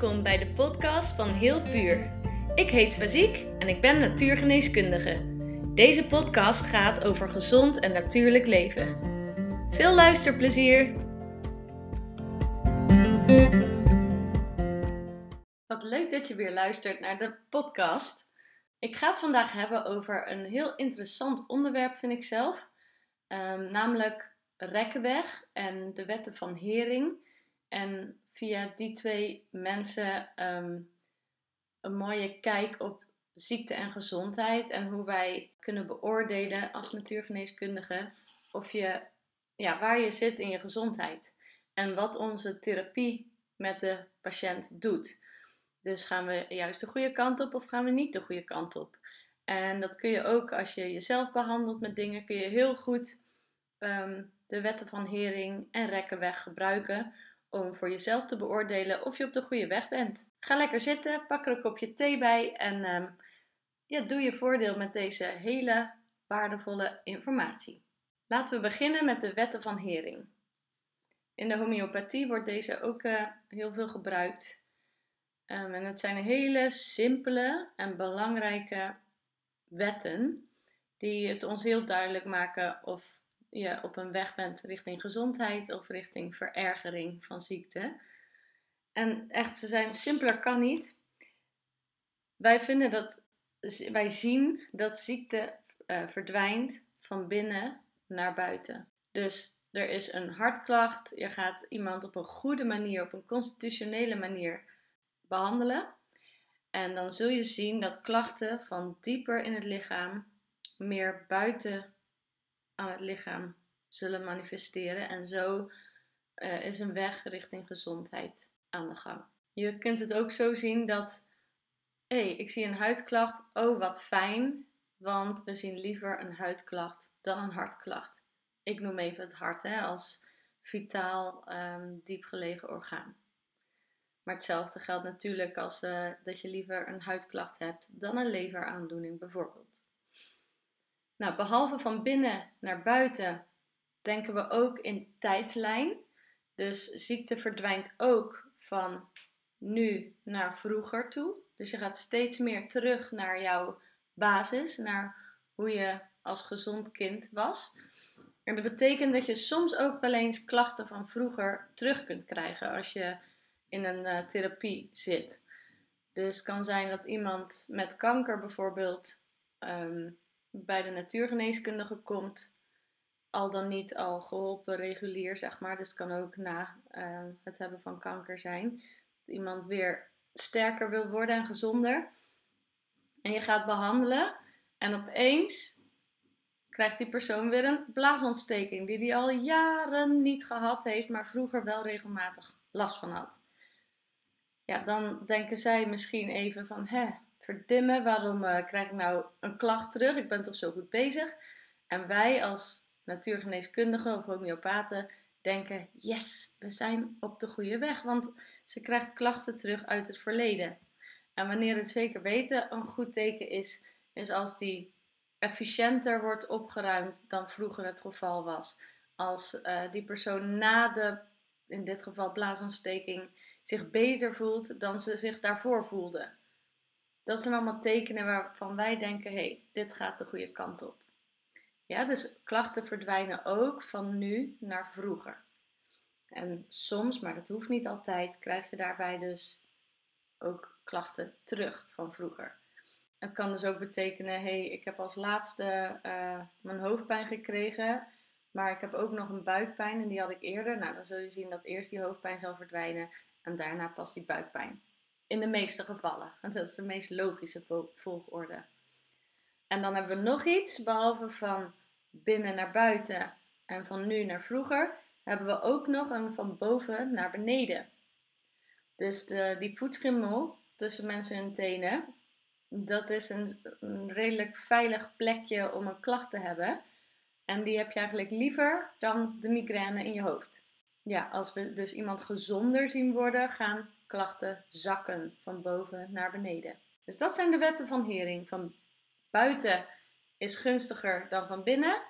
Welkom bij de podcast van Heel Puur. Ik heet Swaziek en ik ben natuurgeneeskundige. Deze podcast gaat over gezond en natuurlijk leven. Veel luisterplezier! Wat leuk dat je weer luistert naar de podcast. Ik ga het vandaag hebben over een heel interessant onderwerp, vind ik zelf. Um, namelijk rekkenweg en de wetten van Hering. En via die twee mensen um, een mooie kijk op ziekte en gezondheid en hoe wij kunnen beoordelen als natuurgeneeskundige of je, ja, waar je zit in je gezondheid en wat onze therapie met de patiënt doet. Dus gaan we juist de goede kant op of gaan we niet de goede kant op? En dat kun je ook als je jezelf behandelt met dingen, kun je heel goed um, de wetten van Hering en Rekkenweg gebruiken om voor jezelf te beoordelen of je op de goede weg bent. Ga lekker zitten, pak er een kopje thee bij en um, ja, doe je voordeel met deze hele waardevolle informatie. Laten we beginnen met de wetten van Hering. In de homeopathie wordt deze ook uh, heel veel gebruikt. Um, en het zijn hele simpele en belangrijke wetten die het ons heel duidelijk maken of je op een weg bent richting gezondheid of richting verergering van ziekte. En echt, ze zijn simpeler kan niet. Wij vinden dat, wij zien dat ziekte uh, verdwijnt van binnen naar buiten. Dus er is een hartklacht, je gaat iemand op een goede manier, op een constitutionele manier behandelen. En dan zul je zien dat klachten van dieper in het lichaam meer buiten aan het lichaam zullen manifesteren. En zo uh, is een weg richting gezondheid aan de gang. Je kunt het ook zo zien dat, hé, hey, ik zie een huidklacht. Oh, wat fijn, want we zien liever een huidklacht dan een hartklacht. Ik noem even het hart hè, als vitaal diep gelegen orgaan. Maar hetzelfde geldt natuurlijk als uh, dat je liever een huidklacht hebt dan een leveraandoening bijvoorbeeld. Nou, behalve van binnen naar buiten denken we ook in tijdslijn. Dus ziekte verdwijnt ook van nu naar vroeger toe. Dus je gaat steeds meer terug naar jouw basis, naar hoe je als gezond kind was. En dat betekent dat je soms ook wel eens klachten van vroeger terug kunt krijgen als je in een uh, therapie zit. Dus het kan zijn dat iemand met kanker bijvoorbeeld um, bij de natuurgeneeskundige komt, al dan niet al geholpen regulier, zeg maar. Dus het kan ook na uh, het hebben van kanker zijn. Dat iemand weer sterker wil worden en gezonder. En je gaat behandelen en opeens krijgt die persoon weer een blaasontsteking die hij al jaren niet gehad heeft, maar vroeger wel regelmatig last van had. Ja, dan denken zij misschien even van, hè, verdimmen, waarom uh, krijg ik nou een klacht terug? Ik ben toch zo goed bezig? En wij als natuurgeneeskundigen of homeopaten denken: yes, we zijn op de goede weg, want ze krijgt klachten terug uit het verleden. En wanneer het zeker weten een goed teken is, is als die efficiënter wordt opgeruimd dan vroeger het geval was. Als uh, die persoon na de, in dit geval blaasontsteking, zich beter voelt dan ze zich daarvoor voelde. Dat zijn allemaal tekenen waarvan wij denken: hé, hey, dit gaat de goede kant op. Ja, dus klachten verdwijnen ook van nu naar vroeger. En soms, maar dat hoeft niet altijd, krijg je daarbij dus ook klachten terug van vroeger. Het kan dus ook betekenen, hé, hey, ik heb als laatste uh, mijn hoofdpijn gekregen, maar ik heb ook nog een buikpijn en die had ik eerder. Nou, dan zul je zien dat eerst die hoofdpijn zal verdwijnen en daarna pas die buikpijn. In de meeste gevallen. Want dat is de meest logische volgorde. En dan hebben we nog iets, behalve van binnen naar buiten en van nu naar vroeger, hebben we ook nog een van boven naar beneden. Dus de, die voetschimmel tussen mensen hun tenen, dat is een, een redelijk veilig plekje om een klacht te hebben. En die heb je eigenlijk liever dan de migraine in je hoofd. Ja, als we dus iemand gezonder zien worden, gaan klachten zakken van boven naar beneden. Dus dat zijn de wetten van Hering. Van buiten is gunstiger dan van binnen.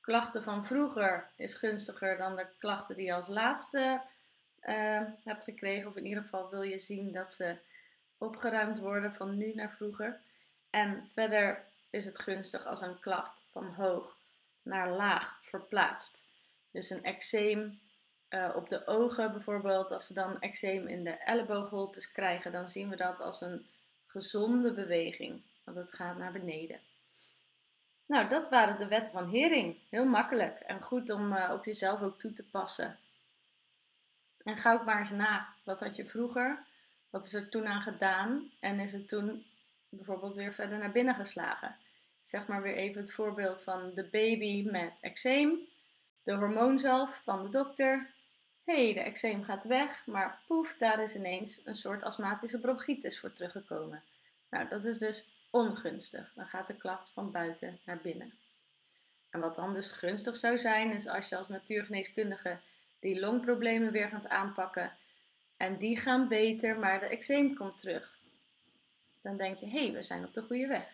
Klachten van vroeger is gunstiger dan de klachten die als laatste uh, hebt gekregen. Of in ieder geval wil je zien dat ze opgeruimd worden van nu naar vroeger. En verder is het gunstig als een klacht van hoog naar laag verplaatst. Dus een eczeem uh, op de ogen bijvoorbeeld, als ze dan eczeem in de elleboogholtes krijgen, dan zien we dat als een gezonde beweging. Want het gaat naar beneden. Nou, dat waren de wetten van Hering. Heel makkelijk en goed om uh, op jezelf ook toe te passen. En ga ook maar eens na. Wat had je vroeger? Wat is er toen aan gedaan? En is het toen bijvoorbeeld weer verder naar binnen geslagen? Zeg maar weer even het voorbeeld van de baby met eczeem. De hormoonzalf van de dokter. Hey, de eczeem gaat weg, maar poef, daar is ineens een soort astmatische bronchitis voor teruggekomen. Nou, dat is dus ongunstig. Dan gaat de klacht van buiten naar binnen. En wat dan dus gunstig zou zijn, is als je als natuurgeneeskundige die longproblemen weer gaat aanpakken en die gaan beter, maar de eczeem komt terug. Dan denk je, hé, hey, we zijn op de goede weg.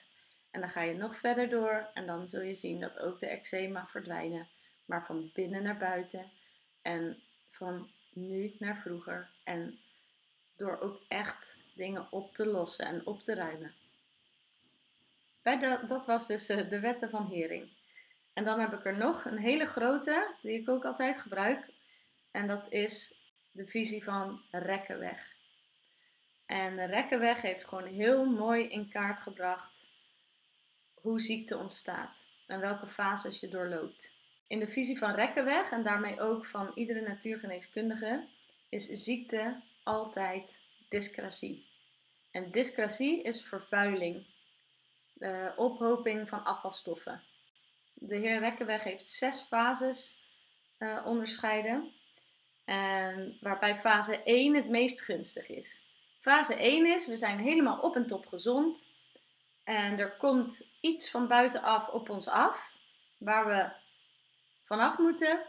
En dan ga je nog verder door en dan zul je zien dat ook de eczeem mag verdwijnen, maar van binnen naar buiten en van nu naar vroeger. En door ook echt dingen op te lossen en op te ruimen. De, dat was dus eh, de wetten van Hering. En dan heb ik er nog een hele grote, die ik ook altijd gebruik. En dat is de visie van Rekkenweg. En Rekkenweg heeft gewoon heel mooi in kaart gebracht hoe ziekte ontstaat en welke fases je doorloopt. In de visie van Rekkenweg en daarmee ook van iedere natuurgeneeskundige is ziekte altijd dyscrasie. En dyscrasie is vervuiling, de ophoping van afvalstoffen. De heer Rekkenweg heeft zes fases uh, onderscheiden. En waarbij fase 1 het meest gunstig is. Fase 1 is, we zijn helemaal op en top gezond. En er komt iets van buitenaf op ons af, waar we vanaf moeten.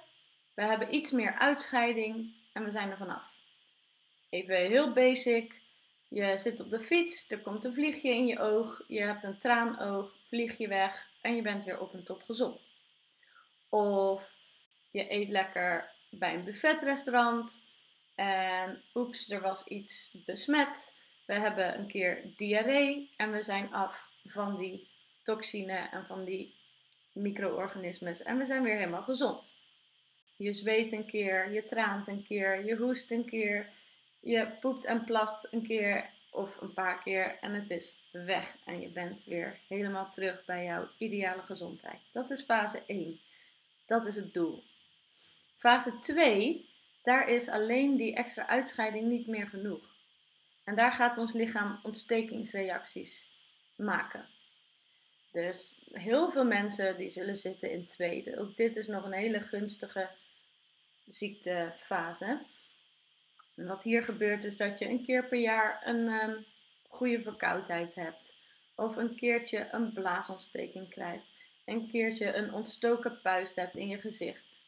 We hebben iets meer uitscheiding en we zijn er vanaf. Even heel basic. Je zit op de fiets, er komt een vliegje in je oog, je hebt een traanoog, vlieg je weg en je bent weer op en top gezond. Of je eet lekker bij een buffetrestaurant en oeps, er was iets besmet. We hebben een keer diarree en we zijn af van die toxine en van die micro-organismes en we zijn weer helemaal gezond. Je zweet een keer, je traant een keer, je hoest een keer, je poept en plast een keer of een paar keer en het is weg. En je bent weer helemaal terug bij jouw ideale gezondheid. Dat is fase 1. Dat is het doel. Fase 2, daar is alleen die extra uitscheiding niet meer genoeg. En daar gaat ons lichaam ontstekingsreacties maken. Dus heel veel mensen die zullen zitten in tweede. Ook dit is nog een hele gunstige ziektefase. En wat hier gebeurt is dat je een keer per jaar een um, goede verkoudheid hebt. Of een keertje een blaasontsteking krijgt. Een keertje een ontstoken puist hebt in je gezicht.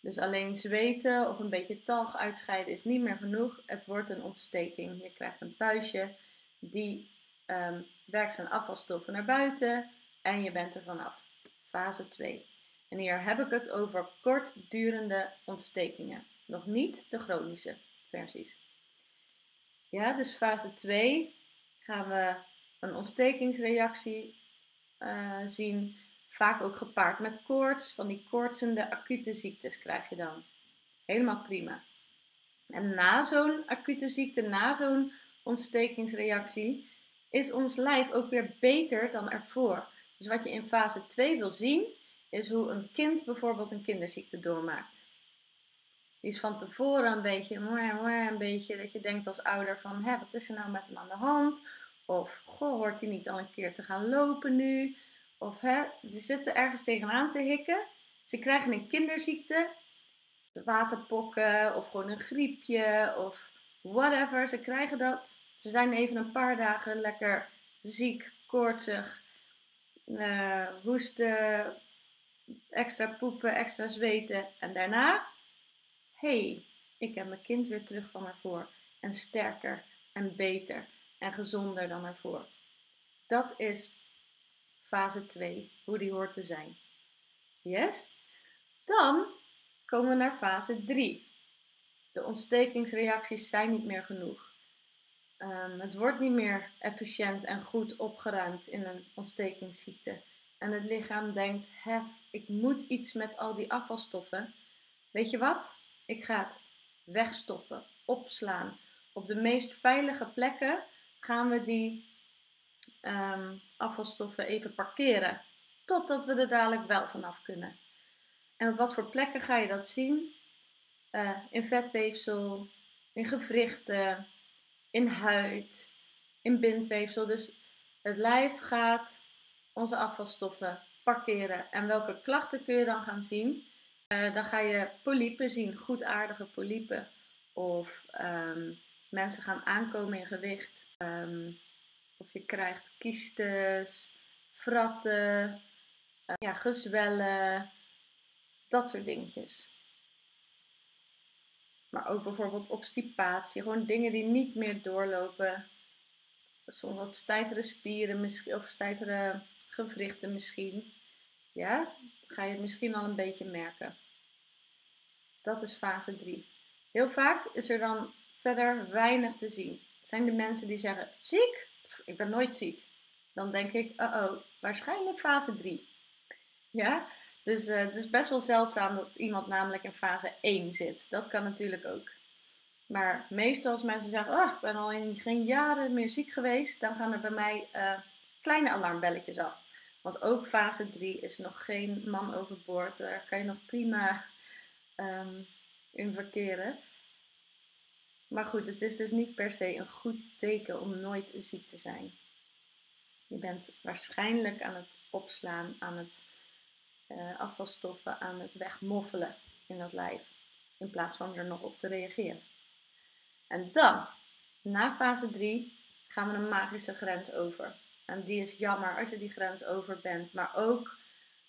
Dus alleen zweten of een beetje talg uitscheiden is niet meer genoeg. Het wordt een ontsteking. Je krijgt een puistje, die um, werkt zijn afvalstoffen naar buiten en je bent er vanaf. Fase 2. En hier heb ik het over kortdurende ontstekingen. Nog niet de chronische versies. Ja, dus fase 2 gaan we een ontstekingsreactie uh, zien. Vaak ook gepaard met koorts. Van die koortsende acute ziektes krijg je dan. Helemaal prima. En na zo'n acute ziekte, na zo'n ontstekingsreactie, is ons lijf ook weer beter dan ervoor. Dus wat je in fase 2 wil zien, is hoe een kind bijvoorbeeld een kinderziekte doormaakt. Die is van tevoren een beetje, een beetje dat je denkt als ouder van, Hé, wat is er nou met hem aan de hand? Of, goh, hoort hij niet al een keer te gaan lopen nu? Of, hè, die zitten ergens tegenaan te hikken. Ze krijgen een kinderziekte, waterpokken of gewoon een griepje of whatever. Ze krijgen dat. Ze zijn even een paar dagen lekker ziek, koortsig, uh, hoesten, extra poepen, extra zweten. En daarna, hey, ik heb mijn kind weer terug van ervoor. En sterker en beter en gezonder dan ervoor. Dat is fase 2, hoe die hoort te zijn. Yes? Dan komen we naar fase 3. De ontstekingsreacties zijn niet meer genoeg. Ehm, het wordt niet meer efficiënt en goed opgeruimd in een ontstekingsziekte. En het lichaam denkt, hè, ik moet iets met al die afvalstoffen. Weet je wat? Ik ga het wegstoppen, opslaan. Op de meest veilige plekken gaan we die ehm, afvalstoffen even parkeren. Totdat we er dadelijk wel vanaf kunnen. En op wat voor plekken ga je dat zien? Uh, in vetweefsel, in gewrichten, in huid, in bindweefsel. Dus het lijf gaat onze afvalstoffen parkeren. En welke klachten kun je dan gaan zien? Uh, dan ga je polypen zien, goedaardige polypen. Of um, mensen gaan aankomen in gewicht. Um, of je krijgt kiestes, fratten, uh, ja, gezwellen, dat soort dingetjes. Maar ook bijvoorbeeld obstipatie, gewoon dingen die niet meer doorlopen. Soms wat stijvere spieren misschien, of stijvere gewrichten misschien. Ja, ga je het misschien al een beetje merken. Dat is fase 3. Heel vaak is er dan verder weinig te zien. Zijn de mensen die zeggen: ziek? ik ben nooit ziek. Dan denk ik: oh, oh waarschijnlijk fase 3. Ja, dus uh, het is best wel zeldzaam dat iemand namelijk in fase 1 zit. Dat kan natuurlijk ook. Maar meestal als mensen zeggen: oh, ik ben al in geen jaren meer ziek geweest, dan gaan er bij mij uh, kleine alarmbelletjes af. Want ook fase 3 is nog geen man overboord. Daar kan je nog prima um, in verkeren. Maar goed, het is dus niet per se een goed teken om nooit ziek te zijn. Je bent waarschijnlijk aan het opslaan, aan het uh, afvalstoffen, aan het wegmoffelen in dat lijf. In plaats van er nog op te reageren. En dan, na fase 3, gaan we een magische grens over. En die is jammer als je die grens over bent. Maar ook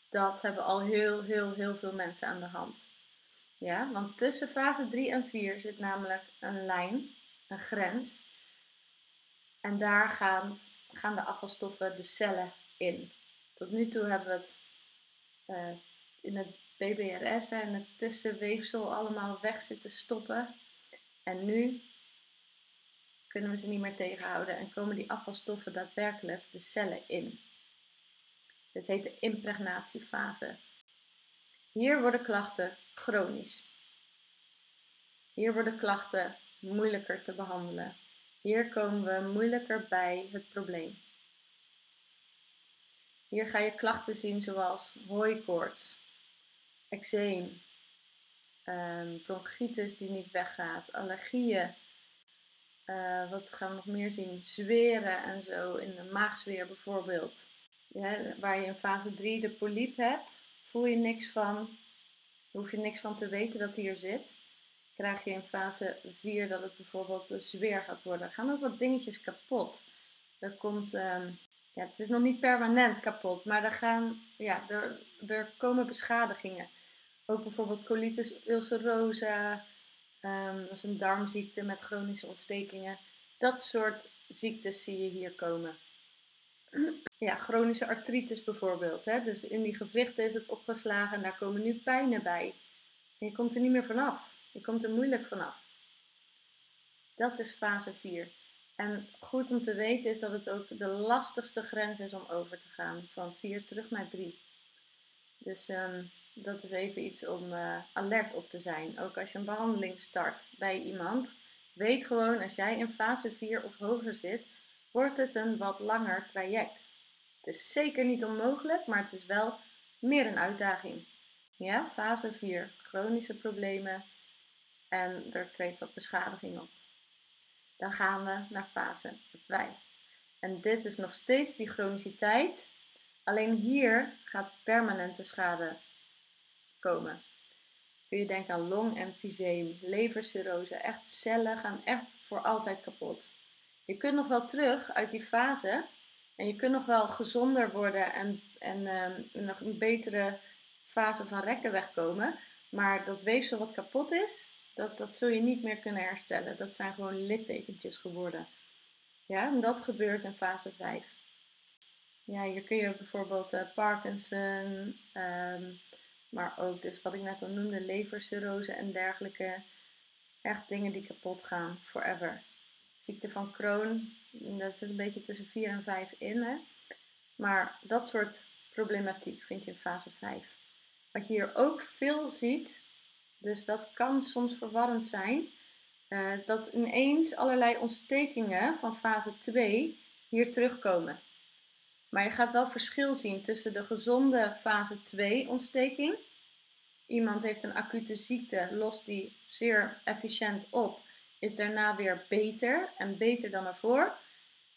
dat hebben al heel, heel, heel veel mensen aan de hand. Ja, want tussen fase 3 en 4 zit namelijk een lijn, een grens. En daar gaan, gaan de afvalstoffen de cellen in. Tot nu toe hebben we het in het BBRS en het tussenweefsel allemaal weg zitten stoppen. En nu kunnen we ze niet meer tegenhouden en komen die afvalstoffen daadwerkelijk de cellen in. Dit heet de impregnatiefase. Hier worden klachten chronisch. Hier worden klachten moeilijker te behandelen. Hier komen we moeilijker bij het probleem. Hier ga je klachten zien zoals hooikoorts, eczeem, um, bronchitis die niet weggaat, allergieën. Uh, wat gaan we nog meer zien? Zweren en zo, in de maagzweer bijvoorbeeld. Ja, waar je in fase 3 de polyp hebt, voel je niks van, hoef je niks van te weten dat hier zit. Krijg je in fase 4 dat het bijvoorbeeld zweer gaat worden. Er gaan ook wat dingetjes kapot. Er komt um, ja, het is nog niet permanent kapot, maar er, gaan, ja, er, er komen beschadigingen. Ook bijvoorbeeld colitis ulcerosa, um, dat is een darmziekte met chronische ontstekingen. Dat soort ziektes zie je hier komen. Ja, chronische artritis bijvoorbeeld. Hè? Dus in die gewrichten is het opgeslagen en daar komen nu pijnen bij. En je komt er niet meer vanaf. Je komt er moeilijk vanaf. Dat is fase 4. En goed om te weten is dat het ook de lastigste grens is om over te gaan. Van 4 terug naar 3. Dus um, dat is even iets om uh, alert op te zijn. Ook als je een behandeling start bij iemand. Weet gewoon, als jij in fase 4 of hoger zit, wordt het een wat langer traject. Het is zeker niet onmogelijk, maar het is wel meer een uitdaging. Ja, fase 4, chronische problemen en er treedt wat beschadiging op dan gaan we naar fase 5. En dit is nog steeds die chroniciteit. Alleen hier gaat permanente schade komen. Kun je denken aan longemfyseem, levercirrose. Echt cellen gaan echt voor altijd kapot. Je kunt nog wel terug uit die fase. En je kunt nog wel gezonder worden en, en um, nog een betere fase van rekken wegkomen. Maar dat weefsel wat kapot is, dat, dat zul je niet meer kunnen herstellen. Dat zijn gewoon littekentjes geworden. Ja, en dat gebeurt in fase 5. Ja, hier kun je bijvoorbeeld uh, Parkinson, um, maar ook dus wat ik net al noemde, levercirrose en dergelijke echt dingen die kapot gaan, forever. Ziekte van Crohn, dat zit een beetje tussen 4 en 5 in. Hè? Maar dat soort problematiek vind je in fase 5. Wat je hier ook veel ziet, dus dat kan soms verwarrend zijn, uh, dat ineens allerlei ontstekingen van fase 2 hier terugkomen. Maar je gaat wel verschil zien tussen de gezonde fase 2 ontsteking. Iemand heeft een acute ziekte, lost die zeer efficiënt op, is daarna weer beter en beter dan ervoor.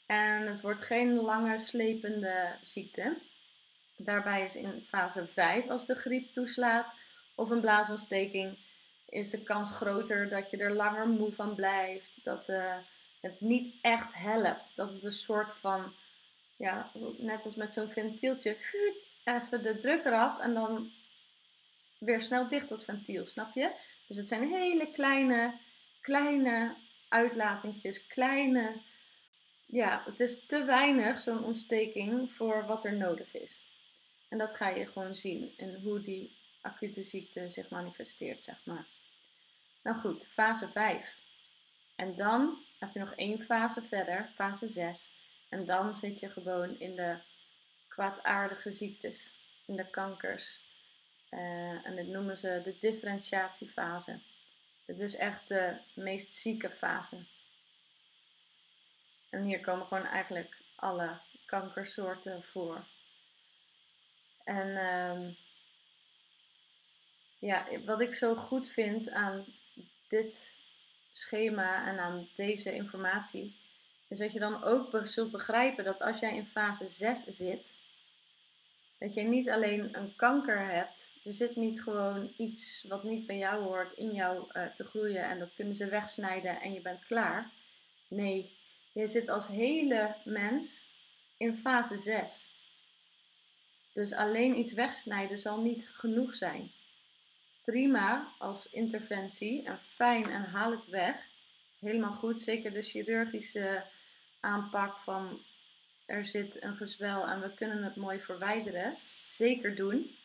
En het wordt geen lange slepende ziekte. Daarbij is in fase 5, als de griep toeslaat of een blaasontsteking, is de kans groter dat je er langer moe van blijft. Dat uh, het niet echt helpt. Dat het een soort van, ja, net als met zo'n ventieltje, even de druk eraf en dan weer snel dicht dat ventiel, snap je? Dus het zijn hele kleine, kleine uitlatingjes, kleine, ja, het is te weinig zo'n ontsteking voor wat er nodig is. En dat ga je gewoon zien in hoe die acute ziekte zich manifesteert, zeg maar. Nou goed, fase 5. En dan heb je nog één fase verder, fase 6. En dan zit je gewoon in de kwaadaardige ziektes, in de kankers. Uh, en dit noemen ze de differentiatiefase. Dit is echt de meest zieke fase. En hier komen gewoon eigenlijk alle kankersoorten voor. En ehm, ja, wat ik zo goed vind aan dit schema en aan deze informatie, is dat je dan ook zult begrijpen dat als jij in fase 6 zit, dat je niet alleen een kanker hebt, er zit niet gewoon iets wat niet bij jou hoort in jou uh, te groeien en dat kunnen ze wegsnijden en je bent klaar. Nee, je zit als hele mens in fase 6. Dus alleen iets wegsnijden zal niet genoeg zijn. Prima als interventie en fijn en haal het weg. Helemaal goed, zeker de chirurgische aanpak van er zit een gezwel en we kunnen het mooi verwijderen. Zeker doen.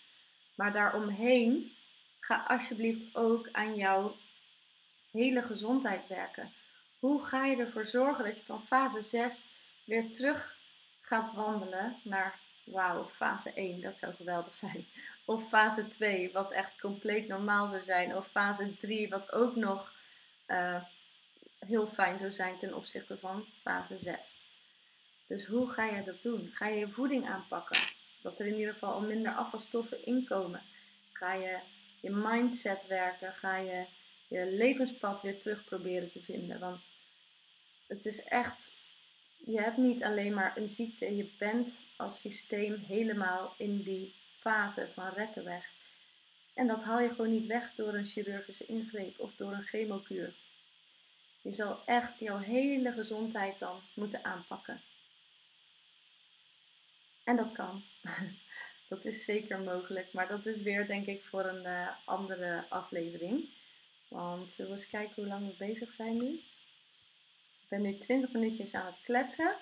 Maar daaromheen ga alsjeblieft ook aan jouw hele gezondheid werken. Hoe ga je ervoor zorgen dat je van fase 6 weer terug gaat wandelen naar wauw, fase 1, dat zou geweldig zijn. Of fase 2, wat echt compleet normaal zou zijn. Of fase 3, wat ook nog uh, heel fijn zou zijn ten opzichte van fase 6. Dus hoe ga je dat doen? Ga je je voeding aanpakken? Dat er in ieder geval al minder afvalstoffen inkomen. Ga je je mindset werken? Ga je je levenspad weer terug proberen te vinden? Want het is echt je hebt niet alleen maar een ziekte, je bent als systeem helemaal in die fase van rekken weg. En dat haal je gewoon niet weg door een chirurgische ingreep of door een chemokuur. Je zal echt jouw hele gezondheid dan moeten aanpakken. En dat kan. Dat is zeker mogelijk, maar dat is weer denk ik voor een uh, andere aflevering. Want zullen we eens kijken hoe lang we bezig zijn nu? Ben nu 20 minuutjes aan het kletsen.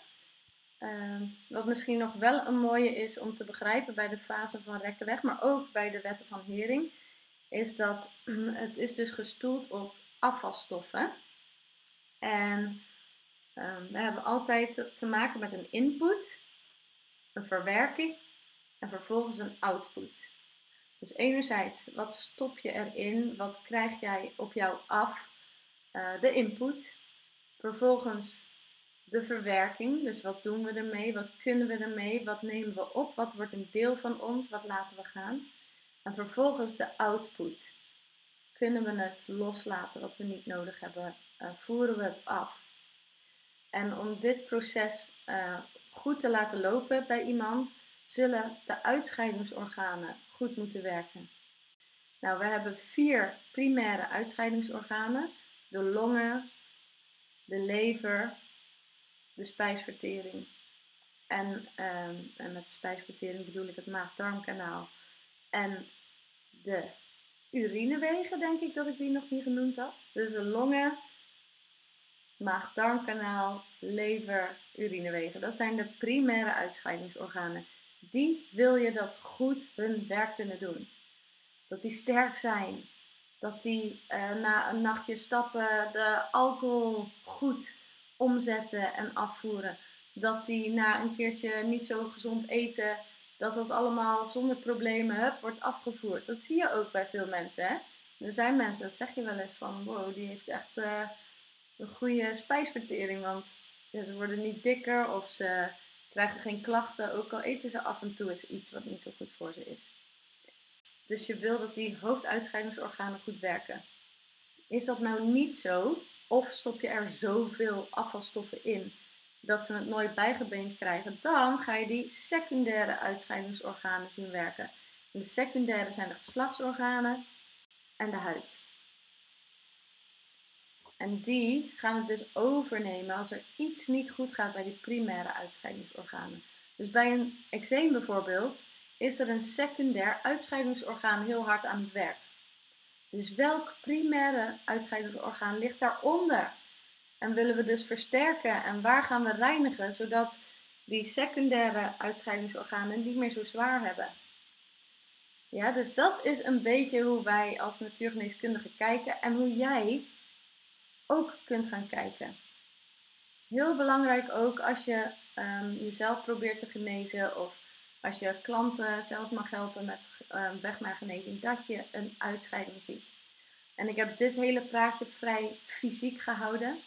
Uh, wat misschien nog wel een mooie is om te begrijpen bij de fase van rekkenweg, maar ook bij de wetten van Hering, is dat het is dus gestoeld op afvalstoffen. En uh, we hebben altijd te maken met een input, een verwerking en vervolgens een output. Dus enerzijds, wat stop je erin? Wat krijg jij op jou af? Uh, de input. Vervolgens de verwerking, dus wat doen we ermee, wat kunnen we ermee, wat nemen we op, wat wordt een deel van ons, wat laten we gaan. En vervolgens de output. Kunnen we het loslaten wat we niet nodig hebben? Uh, voeren we het af? En om dit proces uh, goed te laten lopen bij iemand, zullen de uitscheidingsorganen goed moeten werken. Nou, we hebben vier primaire uitscheidingsorganen: de longen, de lever, de spijsvertering. En, ehm, en met spijsvertering bedoel ik het maag-darmkanaal. En de urinewegen, denk ik dat ik die nog niet genoemd had. Dus de longen, maag-darmkanaal, lever, urinewegen. Dat zijn de primaire uitscheidingsorganen. Die wil je dat goed hun werk kunnen doen. Dat die sterk zijn. Dat die eh, na een nachtje stappen de alcohol goed omzetten en afvoeren. Dat die na een keertje niet zo gezond eten, dat dat allemaal zonder problemen wordt afgevoerd. Dat zie je ook bij veel mensen. Hè? Er zijn mensen, dat zeg je wel eens van, wow, die heeft echt uh, een goede spijsvertering. Want ze worden niet dikker of ze krijgen geen klachten, ook al eten ze af en toe eens iets wat niet zo goed voor ze is. Dus je wil dat die hoofduitscheidingsorganen goed werken. Is dat nou niet zo? Of stop je er zoveel afvalstoffen in dat ze het nooit bijgebeend krijgen, dan ga je die secundaire uitscheidingsorganen zien werken. de secundaire zijn de geslachtsorganen en de huid. En die gaan het dus overnemen als er iets niet goed gaat bij die primaire uitscheidingsorganen. Dus bij een eczeem bijvoorbeeld is er een secundair uitscheidingsorgaan heel hard aan het werk. Dus welk primaire uitscheidingsorgaan ligt daaronder? En willen we dus versterken en waar gaan we reinigen zodat die secundaire uitscheidingsorganen niet meer zo zwaar hebben? Ja, dus dat is een beetje hoe wij als natuurgeneeskundigen kijken en hoe jij ook kunt gaan kijken. Heel belangrijk ook als je um, jezelf probeert te genezen of als je klanten zelf mag helpen met um, weg naar genezing, dat je een uitscheiding ziet. En ik heb dit hele praatje vrij fysiek gehouden,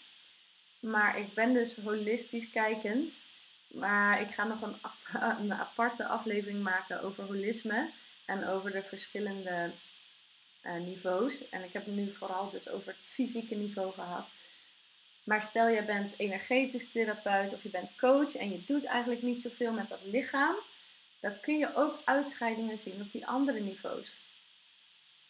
maar ik ben dus holistisch kijkend. Maar ik ga nog een, aparte aflevering maken over holisme en over de verschillende uh, niveaus. En ik heb het nu vooral dus over het fysieke niveau gehad. Maar stel je bent energetisch therapeut of je bent coach en je doet eigenlijk niet zoveel met dat lichaam, dan kun je ook uitscheidingen zien op die andere niveaus.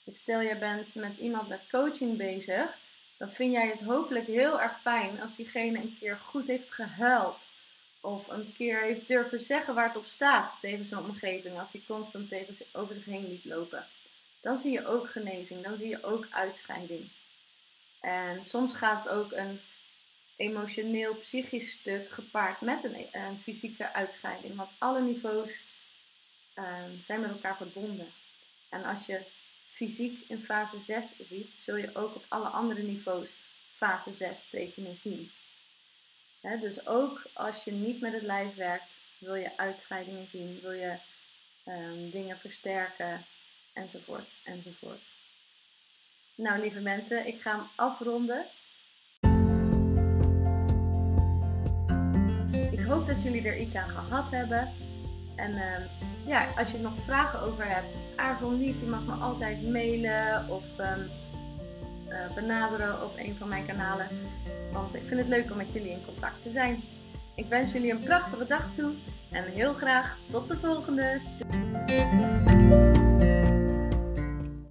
Dus stel je bent met iemand met coaching bezig, dan vind jij het hopelijk heel erg fijn als diegene een keer goed heeft gehuild. Of een keer heeft durven zeggen waar het op staat tegen zijn omgeving, als hij constant tegen, over zich heen liet lopen dan zie je ook genezing, dan zie je ook uitscheiding. En soms gaat ook een emotioneel, psychisch stuk gepaard met een, een fysieke uitscheiding. Want alle niveaus ehm, zijn met elkaar verbonden. En als je fysiek in fase 6 ziet, zul je ook op alle andere niveaus fase 6 tekenen zien. dus ook als je niet met het lijf werkt, wil je uitscheidingen zien, wil je um, dingen versterken, enzovoort, enzovoort. Nou, lieve mensen, ik ga hem afronden. Ik hoop dat jullie er iets aan gehad hebben. En uh, ja, als je er nog vragen over hebt, aarzel niet. Je mag me altijd mailen of um, uh, benaderen op een van mijn kanalen. Want ik vind het leuk om met jullie in contact te zijn. Ik wens jullie een prachtige dag toe en heel graag tot de volgende.